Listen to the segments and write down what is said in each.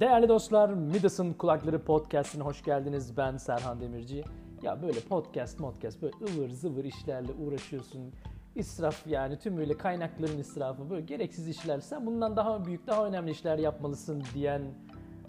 Değerli dostlar, Midas'ın Kulakları Podcast'ine hoş geldiniz. Ben Serhan Demirci. Ya böyle podcast, podcast böyle ıvır zıvır işlerle uğraşıyorsun. İsraf yani tüm böyle kaynakların israfı, böyle gereksiz işler. Sen bundan daha büyük, daha önemli işler yapmalısın diyen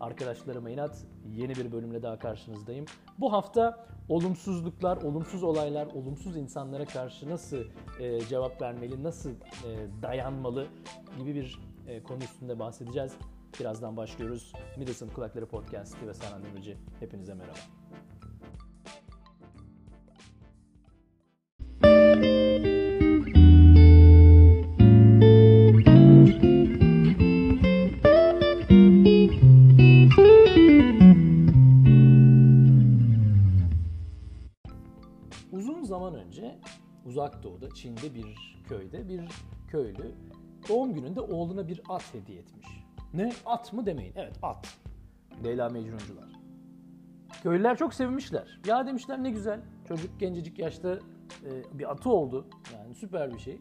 arkadaşlarıma inat. Yeni bir bölümle daha karşınızdayım. Bu hafta olumsuzluklar, olumsuz olaylar, olumsuz insanlara karşı nasıl e, cevap vermeli, nasıl e, dayanmalı gibi bir e, konu üstünde bahsedeceğiz. Birazdan başlıyoruz. Midas'ın Kulakları Podcast'i ve Serhan Demirci. Hepinize merhaba. Uzun zaman önce uzak doğuda Çin'de bir köyde bir köylü doğum gününde oğluna bir at hediye etmiş. Ne? At mı demeyin. Evet at. Leyla Mecnuncular. Köylüler çok sevmişler. Ya demişler ne güzel. Çocuk gencecik yaşta e, bir atı oldu. Yani süper bir şey.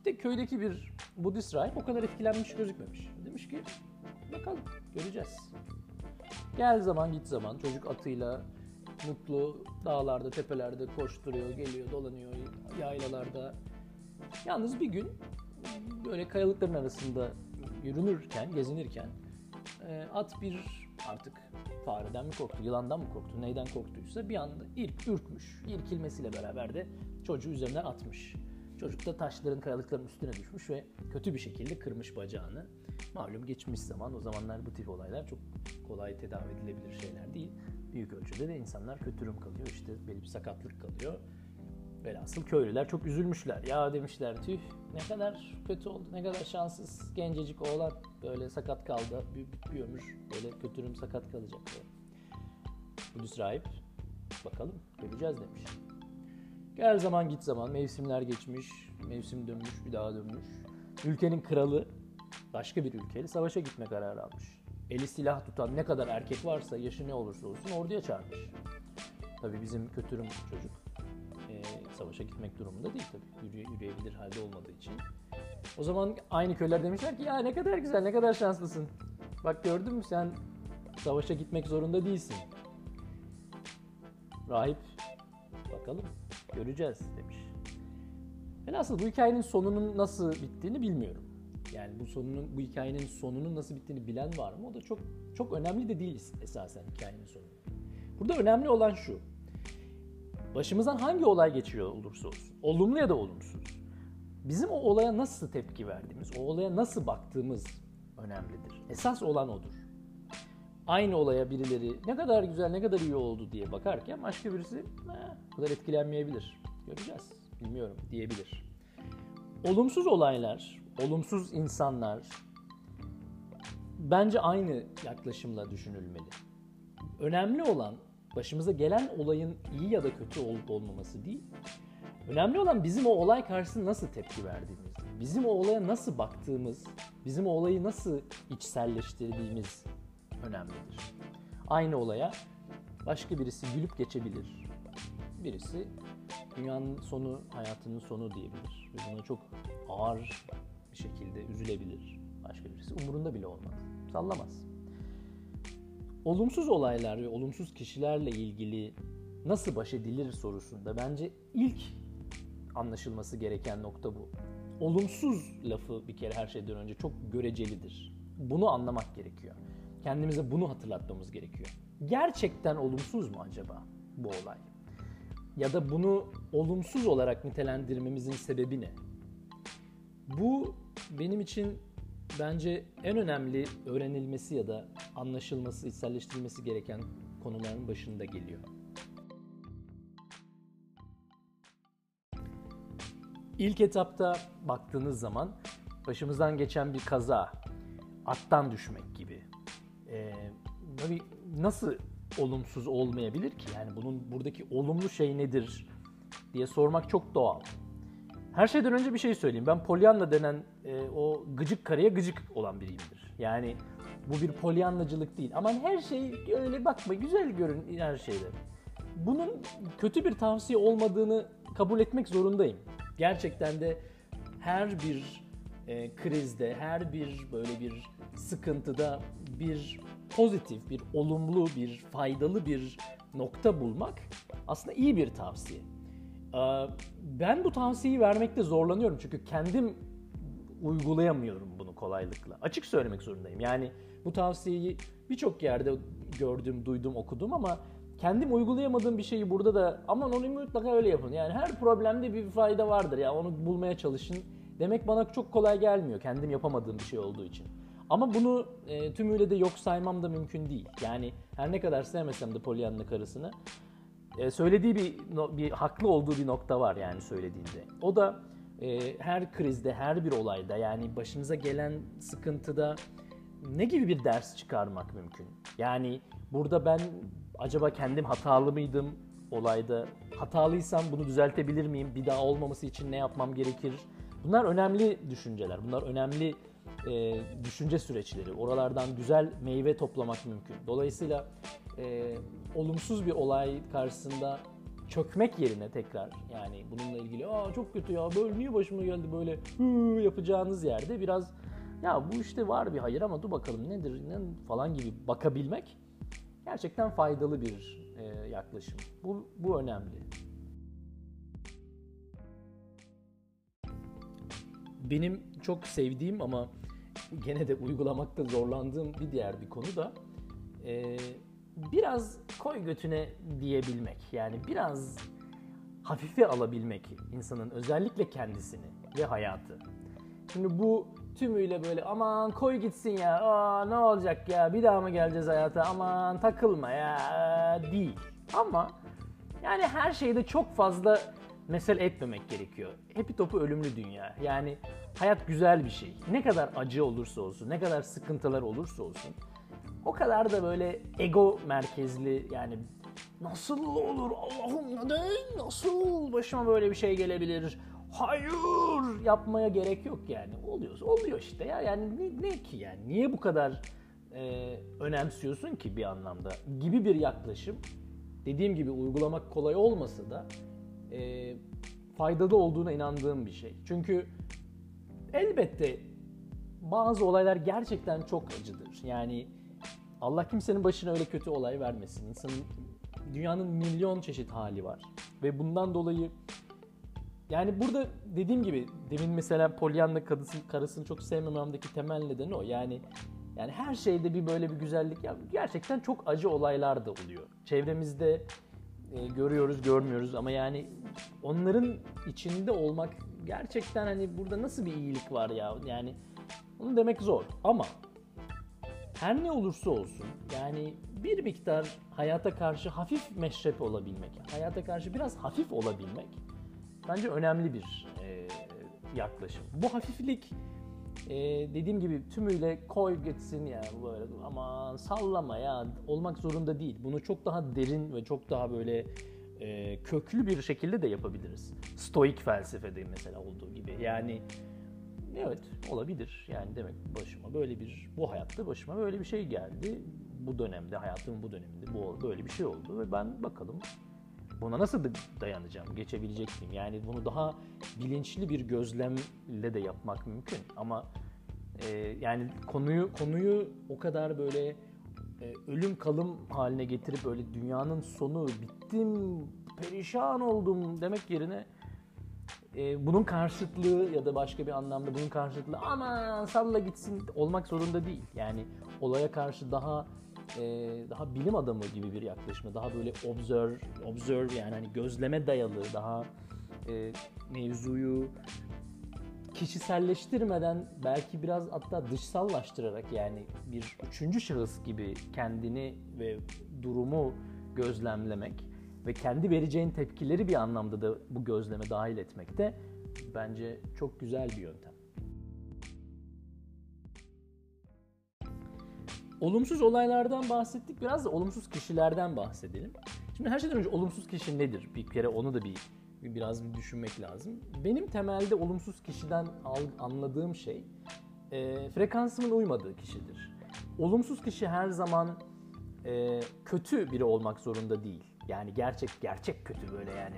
Bir de köydeki bir Budist rahip o kadar etkilenmiş gözükmemiş. Demiş ki bakalım göreceğiz. Gel zaman git zaman çocuk atıyla mutlu dağlarda, tepelerde koşturuyor, geliyor, dolanıyor yaylalarda. Yalnız bir gün böyle kayalıkların arasında yürünürken, gezinirken e, at bir artık fareden mi korktu, yılandan mı korktu, neyden korktuysa bir anda irk, ürkmüş. İrkilmesiyle beraber de çocuğu üzerinden atmış. Çocuk da taşların, kayalıkların üstüne düşmüş ve kötü bir şekilde kırmış bacağını. Malum geçmiş zaman, o zamanlar bu tip olaylar çok kolay tedavi edilebilir şeyler değil. Büyük ölçüde de insanlar kötürüm kalıyor, işte belli bir sakatlık kalıyor. Velhasıl köylüler çok üzülmüşler. Ya demişler tüh ne kadar kötü oldu, ne kadar şanssız gencecik oğlan böyle sakat kaldı. Bir, bir ömür böyle kötürüm sakat kalacak diye. Budist rahip bakalım göreceğiz demiş. Gel zaman git zaman mevsimler geçmiş, mevsim dönmüş bir daha dönmüş. Ülkenin kralı başka bir ülkeyle savaşa gitme kararı almış. Eli silah tutan ne kadar erkek varsa yaşı ne olursa olsun orduya çağırmış. Tabii bizim kötürüm çocuk savaşa gitmek durumunda değil tabii. Yürüye, yürüyebilir halde olmadığı için. O zaman aynı köyler demişler ki ya ne kadar güzel, ne kadar şanslısın. Bak gördün mü sen savaşa gitmek zorunda değilsin. Rahip bakalım göreceğiz demiş. Velhasıl bu hikayenin sonunun nasıl bittiğini bilmiyorum. Yani bu sonunun bu hikayenin sonunun nasıl bittiğini bilen var mı? O da çok çok önemli de değil esasen hikayenin sonu. Burada önemli olan şu. Başımızdan hangi olay geçiyor olursa olsun, olumlu ya da olumsuz. Bizim o olaya nasıl tepki verdiğimiz, o olaya nasıl baktığımız önemlidir. Esas olan odur. Aynı olaya birileri ne kadar güzel, ne kadar iyi oldu diye bakarken başka birisi bu kadar etkilenmeyebilir. Göreceğiz, bilmiyorum diyebilir. Olumsuz olaylar, olumsuz insanlar bence aynı yaklaşımla düşünülmeli. Önemli olan başımıza gelen olayın iyi ya da kötü olup olmaması değil. Önemli olan bizim o olay karşısında nasıl tepki verdiğimiz, bizim o olaya nasıl baktığımız, bizim o olayı nasıl içselleştirdiğimiz önemlidir. Aynı olaya başka birisi gülüp geçebilir. Birisi dünyanın sonu, hayatının sonu diyebilir. Ve buna çok ağır bir şekilde üzülebilir. Başka birisi umurunda bile olmaz. Sallamaz. Olumsuz olaylar ve olumsuz kişilerle ilgili nasıl baş edilir sorusunda bence ilk anlaşılması gereken nokta bu. Olumsuz lafı bir kere her şeyden önce çok görecelidir. Bunu anlamak gerekiyor. Kendimize bunu hatırlatmamız gerekiyor. Gerçekten olumsuz mu acaba bu olay? Ya da bunu olumsuz olarak nitelendirmemizin sebebi ne? Bu benim için bence en önemli öğrenilmesi ya da anlaşılması, içselleştirilmesi gereken konuların başında geliyor. İlk etapta baktığınız zaman başımızdan geçen bir kaza, attan düşmek gibi. Ee, tabii nasıl olumsuz olmayabilir ki? Yani bunun buradaki olumlu şey nedir diye sormak çok doğal. Her şeyden önce bir şey söyleyeyim. Ben Pollyanna denen e, o gıcık karıya gıcık olan biriyimdir. Yani bu bir polyanlacılık değil. Aman her şey öyle bakma güzel görün her şeyde. Bunun kötü bir tavsiye olmadığını kabul etmek zorundayım. Gerçekten de her bir e, krizde, her bir böyle bir sıkıntıda bir pozitif, bir olumlu, bir faydalı bir nokta bulmak aslında iyi bir tavsiye. Ee, ben bu tavsiyeyi vermekte zorlanıyorum çünkü kendim uygulayamıyorum bunu kolaylıkla. Açık söylemek zorundayım. Yani bu tavsiyeyi birçok yerde gördüm, duydum, okudum ama kendim uygulayamadığım bir şeyi burada da aman onu mutlaka öyle yapın. Yani her problemde bir fayda vardır ya onu bulmaya çalışın. Demek bana çok kolay gelmiyor kendim yapamadığım bir şey olduğu için. Ama bunu e, tümüyle de yok saymam da mümkün değil. Yani her ne kadar sevmesem de Pollyanna karısını e, söylediği bir bir haklı olduğu bir nokta var yani söylediğinde. O da e, her krizde, her bir olayda yani başınıza gelen sıkıntıda ne gibi bir ders çıkarmak mümkün? Yani burada ben acaba kendim hatalı mıydım olayda? Hatalıysam bunu düzeltebilir miyim? Bir daha olmaması için ne yapmam gerekir? Bunlar önemli düşünceler. Bunlar önemli e, düşünce süreçleri. Oralardan güzel meyve toplamak mümkün. Dolayısıyla e, olumsuz bir olay karşısında çökmek yerine tekrar yani bununla ilgili aa çok kötü ya böyle niye başıma geldi böyle yapacağınız yerde biraz ya bu işte var bir hayır ama dur bakalım nedir ne falan gibi bakabilmek gerçekten faydalı bir e, yaklaşım. Bu, bu önemli. Benim çok sevdiğim ama gene de uygulamakta zorlandığım bir diğer bir konu da e, biraz koy götüne diyebilmek. Yani biraz hafife alabilmek insanın özellikle kendisini ve hayatı. Şimdi bu tümüyle böyle aman koy gitsin ya aa, ne olacak ya bir daha mı geleceğiz hayata aman takılma ya değil. Ama yani her şeyde çok fazla mesele etmemek gerekiyor. Hepi topu ölümlü dünya. Yani hayat güzel bir şey. Ne kadar acı olursa olsun, ne kadar sıkıntılar olursa olsun o kadar da böyle ego merkezli yani nasıl olur Allah'ım neden nasıl başıma böyle bir şey gelebilir? Hayır yapmaya gerek yok yani. Oluyor oluyor işte ya. Yani ne, ne ki yani? Niye bu kadar e, önemsiyorsun ki bir anlamda? Gibi bir yaklaşım. Dediğim gibi uygulamak kolay olmasa da e, faydalı olduğuna inandığım bir şey. Çünkü elbette bazı olaylar gerçekten çok acıdır. Yani Allah kimsenin başına öyle kötü olay vermesin. İnsanın dünyanın milyon çeşit hali var. Ve bundan dolayı yani burada dediğim gibi demin mesela Pollyanna karısını, karısını çok sevmememdeki temel nedeni o. Yani yani her şeyde bir böyle bir güzellik ya gerçekten çok acı olaylar da oluyor. Çevremizde e, görüyoruz, görmüyoruz ama yani onların içinde olmak gerçekten hani burada nasıl bir iyilik var ya? Yani onu demek zor ama her ne olursa olsun yani bir miktar hayata karşı hafif meşrep olabilmek, hayata karşı biraz hafif olabilmek bence önemli bir e, yaklaşım. Bu hafiflik e, dediğim gibi tümüyle koy gitsin ya böyle ama sallama ya olmak zorunda değil. Bunu çok daha derin ve çok daha böyle e, köklü bir şekilde de yapabiliriz. Stoik felsefede mesela olduğu gibi. Yani Evet olabilir. Yani demek başıma böyle bir bu hayatta başıma böyle bir şey geldi. Bu dönemde hayatımın bu döneminde bu böyle bir şey oldu ve ben bakalım buna nasıl dayanacağım, geçebilecek miyim? Yani bunu daha bilinçli bir gözlemle de yapmak mümkün ama e, yani konuyu konuyu o kadar böyle e, ölüm kalım haline getirip böyle dünyanın sonu bittim, perişan oldum demek yerine e, bunun karşıtlığı ya da başka bir anlamda bunun karşıtlığı ama salla gitsin olmak zorunda değil. Yani olaya karşı daha e, daha bilim adamı gibi bir yaklaşımı, daha böyle observe, observe yani hani gözleme dayalı, daha e, mevzuyu kişiselleştirmeden belki biraz hatta dışsallaştırarak yani bir üçüncü şahıs gibi kendini ve durumu gözlemlemek ve kendi vereceğin tepkileri bir anlamda da bu gözleme dahil etmek de bence çok güzel bir yöntem. Olumsuz olaylardan bahsettik. Biraz da olumsuz kişilerden bahsedelim. Şimdi her şeyden önce olumsuz kişi nedir? Bir kere onu da bir biraz bir düşünmek lazım. Benim temelde olumsuz kişiden anladığım şey e, frekansımın uymadığı kişidir. Olumsuz kişi her zaman e, kötü biri olmak zorunda değil. Yani gerçek gerçek kötü böyle yani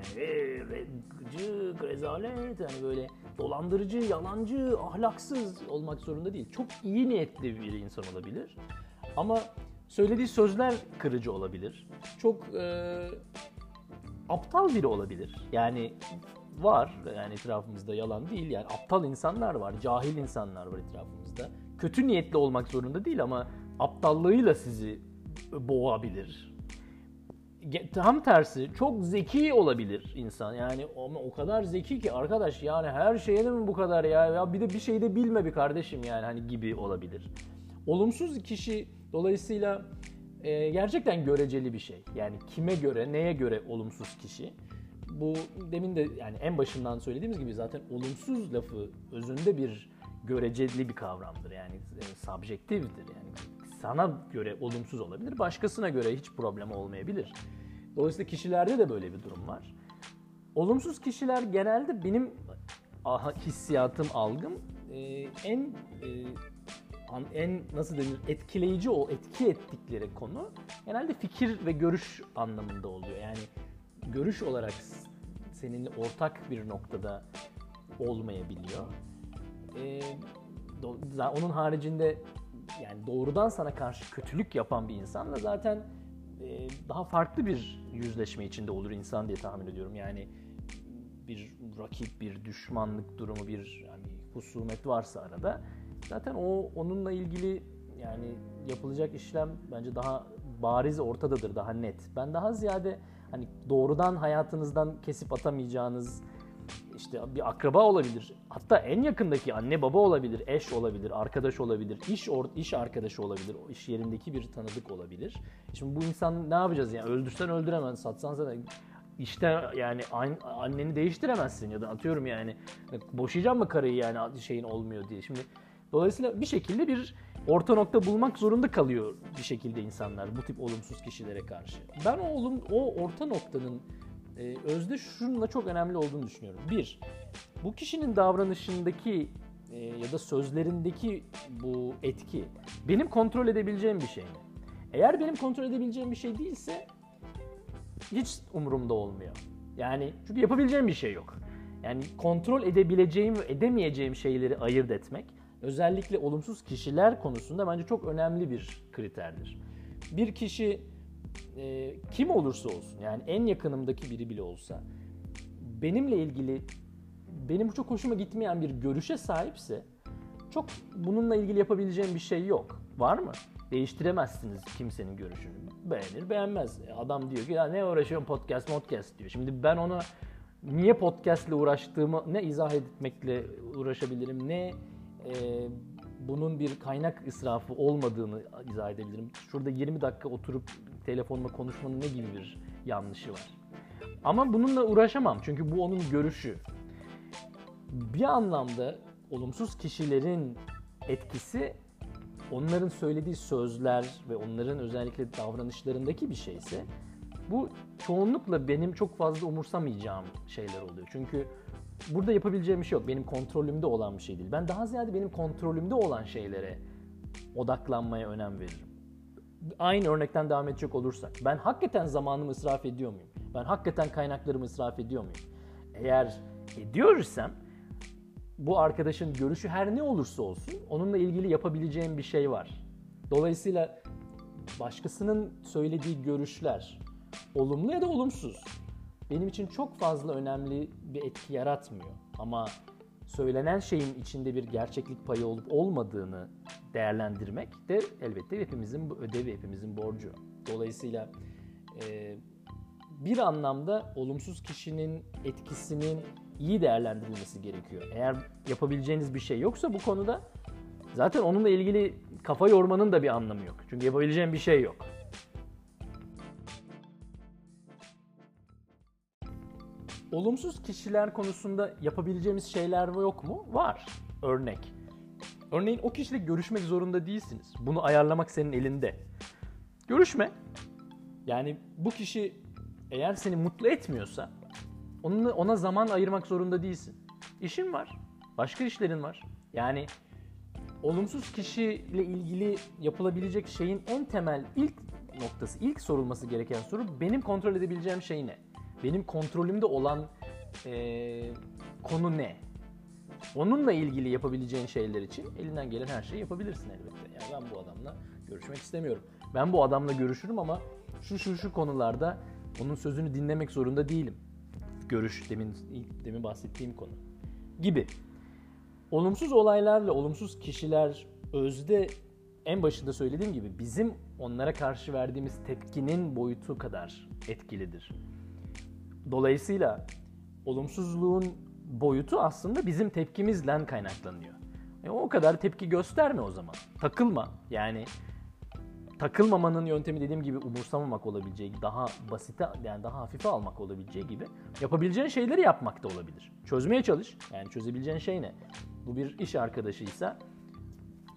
gıcık, rezalet yani böyle dolandırıcı, yalancı, ahlaksız olmak zorunda değil. Çok iyi niyetli bir insan olabilir. Ama Söylediği sözler kırıcı olabilir. Çok e, aptal biri olabilir. Yani var yani etrafımızda yalan değil yani aptal insanlar var, cahil insanlar var etrafımızda. Kötü niyetli olmak zorunda değil ama aptallığıyla sizi boğabilir. Tam tersi çok zeki olabilir insan. Yani ama o kadar zeki ki arkadaş yani her şeye de mi bu kadar ya? Ya bir de bir şey de bilme bir kardeşim yani hani gibi olabilir. Olumsuz kişi dolayısıyla e, gerçekten göreceli bir şey. Yani kime göre, neye göre olumsuz kişi? Bu demin de yani en başından söylediğimiz gibi zaten olumsuz lafı özünde bir göreceli bir kavramdır. Yani e, subjektiftir. Yani sana göre olumsuz olabilir, başkasına göre hiç problem olmayabilir. Dolayısıyla kişilerde de böyle bir durum var. Olumsuz kişiler genelde benim hissiyatım, algım e, en e, en nasıl denir etkileyici o etki ettikleri konu genelde fikir ve görüş anlamında oluyor. Yani görüş olarak seninle ortak bir noktada olmayabiliyor. Ee, onun haricinde yani doğrudan sana karşı kötülük yapan bir insanla zaten e, daha farklı bir yüzleşme içinde olur insan diye tahmin ediyorum. Yani bir rakip, bir düşmanlık durumu, bir yani husumet varsa arada zaten o onunla ilgili yani yapılacak işlem bence daha bariz ortadadır, daha net. Ben daha ziyade hani doğrudan hayatınızdan kesip atamayacağınız işte bir akraba olabilir. Hatta en yakındaki anne baba olabilir, eş olabilir, arkadaş olabilir, iş or iş arkadaşı olabilir, iş yerindeki bir tanıdık olabilir. Şimdi bu insan ne yapacağız yani öldürsen öldüremez, satsan zaten işte yani anneni değiştiremezsin ya da atıyorum yani boşayacağım mı karıyı yani şeyin olmuyor diye. Şimdi dolayısıyla bir şekilde bir orta nokta bulmak zorunda kalıyor bir şekilde insanlar bu tip olumsuz kişilere karşı. Ben o olum o orta noktanın e, özde şununla çok önemli olduğunu düşünüyorum. Bir, bu kişinin davranışındaki e, ya da sözlerindeki bu etki benim kontrol edebileceğim bir şey mi? Eğer benim kontrol edebileceğim bir şey değilse hiç umurumda olmuyor. Yani çünkü yapabileceğim bir şey yok. Yani kontrol edebileceğim ve edemeyeceğim şeyleri ayırt etmek özellikle olumsuz kişiler konusunda bence çok önemli bir kriterdir. Bir kişi e, kim olursa olsun yani en yakınımdaki biri bile olsa benimle ilgili benim çok hoşuma gitmeyen bir görüşe sahipse çok bununla ilgili yapabileceğim bir şey yok. Var mı? Değiştiremezsiniz kimsenin görüşünü. Beğenir beğenmez. E, adam diyor ki ya ne uğraşıyorum podcast podcast diyor. Şimdi ben ona niye podcast ile uğraştığımı ne izah etmekle uğraşabilirim ne e, bunun bir kaynak israfı olmadığını izah edebilirim. Şurada 20 dakika oturup telefonla konuşmanın ne gibi bir yanlışı var. Ama bununla uğraşamam çünkü bu onun görüşü. Bir anlamda olumsuz kişilerin etkisi onların söylediği sözler ve onların özellikle davranışlarındaki bir şeyse bu çoğunlukla benim çok fazla umursamayacağım şeyler oluyor. Çünkü burada yapabileceğim bir şey yok. Benim kontrolümde olan bir şey değil. Ben daha ziyade benim kontrolümde olan şeylere odaklanmaya önem veririm aynı örnekten devam edecek olursak ben hakikaten zamanımı israf ediyor muyum? Ben hakikaten kaynaklarımı israf ediyor muyum? Eğer ediyorsam bu arkadaşın görüşü her ne olursa olsun onunla ilgili yapabileceğim bir şey var. Dolayısıyla başkasının söylediği görüşler olumlu ya da olumsuz benim için çok fazla önemli bir etki yaratmıyor. Ama söylenen şeyin içinde bir gerçeklik payı olup olmadığını değerlendirmek de elbette hepimizin ödevi, hepimizin borcu. Dolayısıyla e, bir anlamda olumsuz kişinin etkisinin iyi değerlendirilmesi gerekiyor. Eğer yapabileceğiniz bir şey yoksa bu konuda zaten onunla ilgili kafa yormanın da bir anlamı yok. Çünkü yapabileceğin bir şey yok. Olumsuz kişiler konusunda yapabileceğimiz şeyler yok mu? Var. Örnek. Örneğin o kişiyle görüşmek zorunda değilsiniz. Bunu ayarlamak senin elinde. Görüşme. Yani bu kişi eğer seni mutlu etmiyorsa onunla, ona zaman ayırmak zorunda değilsin. İşin var. Başka işlerin var. Yani olumsuz kişiyle ilgili yapılabilecek şeyin en temel ilk noktası, ilk sorulması gereken soru benim kontrol edebileceğim şey ne? Benim kontrolümde olan e, konu ne? Onunla ilgili yapabileceğin şeyler için elinden gelen her şeyi yapabilirsin elbette. Yani ben bu adamla görüşmek istemiyorum. Ben bu adamla görüşürüm ama şu şu şu konularda onun sözünü dinlemek zorunda değilim. Görüş demin demin bahsettiğim konu gibi. Olumsuz olaylarla olumsuz kişiler özde en başında söylediğim gibi bizim onlara karşı verdiğimiz tepkinin boyutu kadar etkilidir. Dolayısıyla olumsuzluğun boyutu aslında bizim tepkimizle kaynaklanıyor. E, o kadar tepki gösterme o zaman. Takılma. Yani takılmamanın yöntemi dediğim gibi umursamamak olabileceği, daha basite yani daha hafife almak olabileceği gibi yapabileceğin şeyleri yapmak da olabilir. Çözmeye çalış. Yani çözebileceğin şey ne? Bu bir iş arkadaşıysa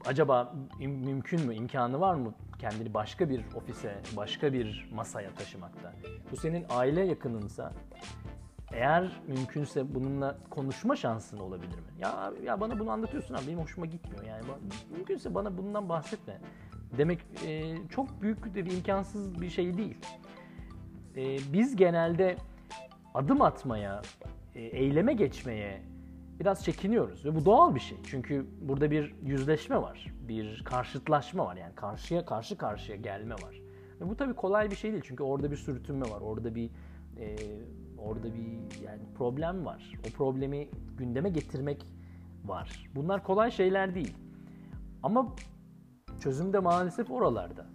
acaba mümkün mü, imkanı var mı kendini başka bir ofise, başka bir masaya taşımakta? Bu senin aile yakınınsa eğer mümkünse bununla konuşma şansın olabilir mi? Ya ya bana bunu anlatıyorsun abi benim hoşuma gitmiyor yani. Mümkünse bana bundan bahsetme. Demek e, çok büyük bir imkansız bir şey değil. E, biz genelde adım atmaya, e, eyleme geçmeye biraz çekiniyoruz ve bu doğal bir şey. Çünkü burada bir yüzleşme var, bir karşıtlaşma var yani karşıya karşı karşıya gelme var. Ve bu tabii kolay bir şey değil çünkü orada bir sürtünme var, orada bir e, orada bir yani problem var. O problemi gündeme getirmek var. Bunlar kolay şeyler değil. Ama çözüm de maalesef oralarda.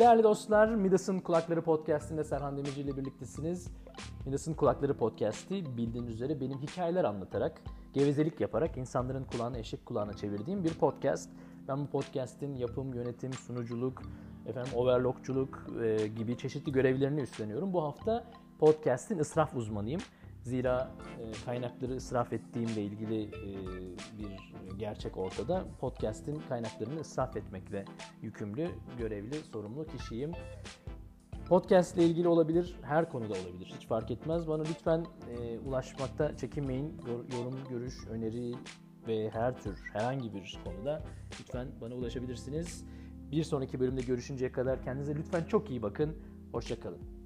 Değerli dostlar, Midas'ın Kulakları Podcast'inde Serhan Demirci ile birliktesiniz. Midas'ın Kulakları Podcast'i bildiğiniz üzere benim hikayeler anlatarak, gevezelik yaparak insanların kulağını eşek kulağına çevirdiğim bir podcast. Ben bu podcast'in yapım, yönetim, sunuculuk, efendim overlockçuluk e, gibi çeşitli görevlerini üstleniyorum. Bu hafta podcast'in ısraf uzmanıyım. Zira e, kaynakları israf ettiğimle ilgili e, bir gerçek ortada. Podcast'in kaynaklarını israf etmekle yükümlü, görevli, sorumlu kişiyim. Podcast ile ilgili olabilir, her konuda olabilir. Hiç fark etmez. Bana lütfen e, ulaşmakta çekinmeyin. Yorum, görüş, öneri ve her tür herhangi bir konuda lütfen bana ulaşabilirsiniz. Bir sonraki bölümde görüşünceye kadar kendinize lütfen çok iyi bakın. Hoşçakalın.